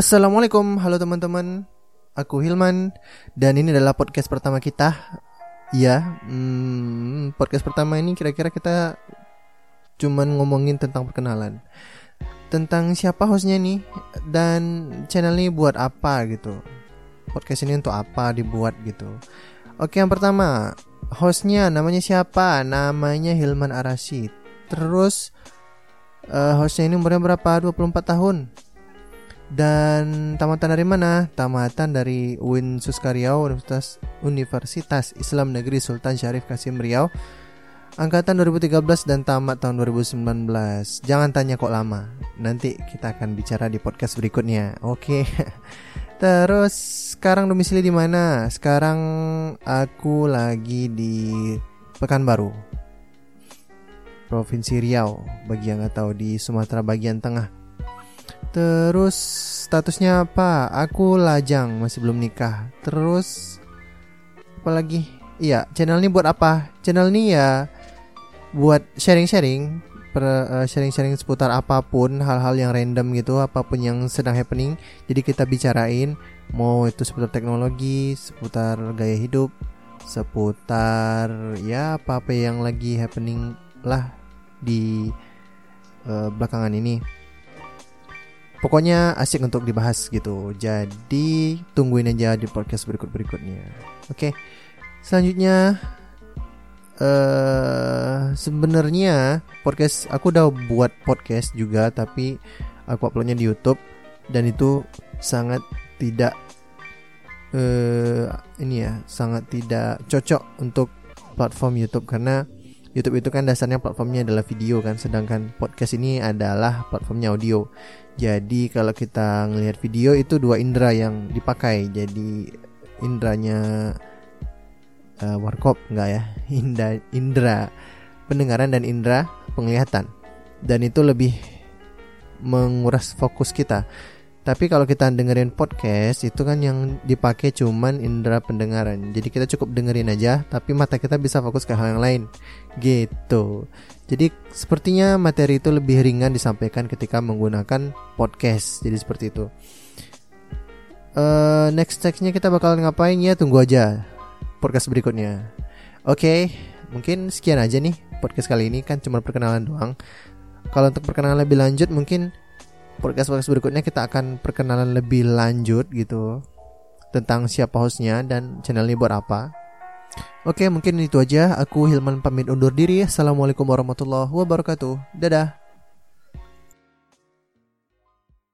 Assalamualaikum, halo teman-teman. Aku Hilman dan ini adalah podcast pertama kita. Ya, hmm, podcast pertama ini kira-kira kita cuman ngomongin tentang perkenalan. Tentang siapa hostnya nih dan channel ini buat apa gitu. Podcast ini untuk apa dibuat gitu. Oke, yang pertama, hostnya namanya siapa? Namanya Hilman Arasid. Terus uh, hostnya ini umurnya berapa? 24 tahun dan tamatan dari mana? Tamatan dari UIN Suskaryau Universitas Universitas Islam Negeri Sultan Syarif Kasim Riau Angkatan 2013 dan tamat tahun 2019 Jangan tanya kok lama Nanti kita akan bicara di podcast berikutnya Oke Terus sekarang domisili di mana? Sekarang aku lagi di Pekanbaru Provinsi Riau Bagi yang nggak tahu di Sumatera bagian tengah Terus statusnya apa? Aku lajang, masih belum nikah. Terus apa lagi? Iya, channel ini buat apa? Channel ini ya buat sharing-sharing, uh, sharing-sharing seputar apa pun, hal-hal yang random gitu, apa pun yang sedang happening. Jadi kita bicarain, mau itu seputar teknologi, seputar gaya hidup, seputar ya apa-apa yang lagi happening lah di uh, belakangan ini. Pokoknya asik untuk dibahas gitu. Jadi tungguin aja di podcast berikut-berikutnya. Oke. Selanjutnya uh, sebenarnya podcast aku udah buat podcast juga tapi aku uploadnya di YouTube dan itu sangat tidak uh, ini ya, sangat tidak cocok untuk platform YouTube karena YouTube itu kan dasarnya platformnya adalah video kan sedangkan podcast ini adalah platformnya audio. Jadi kalau kita ngelihat video itu dua indera yang dipakai. Jadi indranya uh, warkop enggak ya? Indra indra pendengaran dan indera penglihatan. Dan itu lebih menguras fokus kita. Tapi kalau kita dengerin podcast itu kan yang dipakai cuman indera pendengaran. Jadi kita cukup dengerin aja, tapi mata kita bisa fokus ke hal yang lain. Gitu. Jadi sepertinya materi itu lebih ringan disampaikan ketika menggunakan podcast. Jadi seperti itu. Uh, next nextnya kita bakal ngapain ya? Tunggu aja podcast berikutnya. Oke, okay, mungkin sekian aja nih podcast kali ini kan cuma perkenalan doang. Kalau untuk perkenalan lebih lanjut mungkin podcast-podcast berikutnya kita akan perkenalan lebih lanjut gitu tentang siapa hostnya dan channel ini buat apa. Oke, mungkin itu aja. Aku Hilman pamit undur diri. Assalamualaikum warahmatullahi wabarakatuh. Dadah.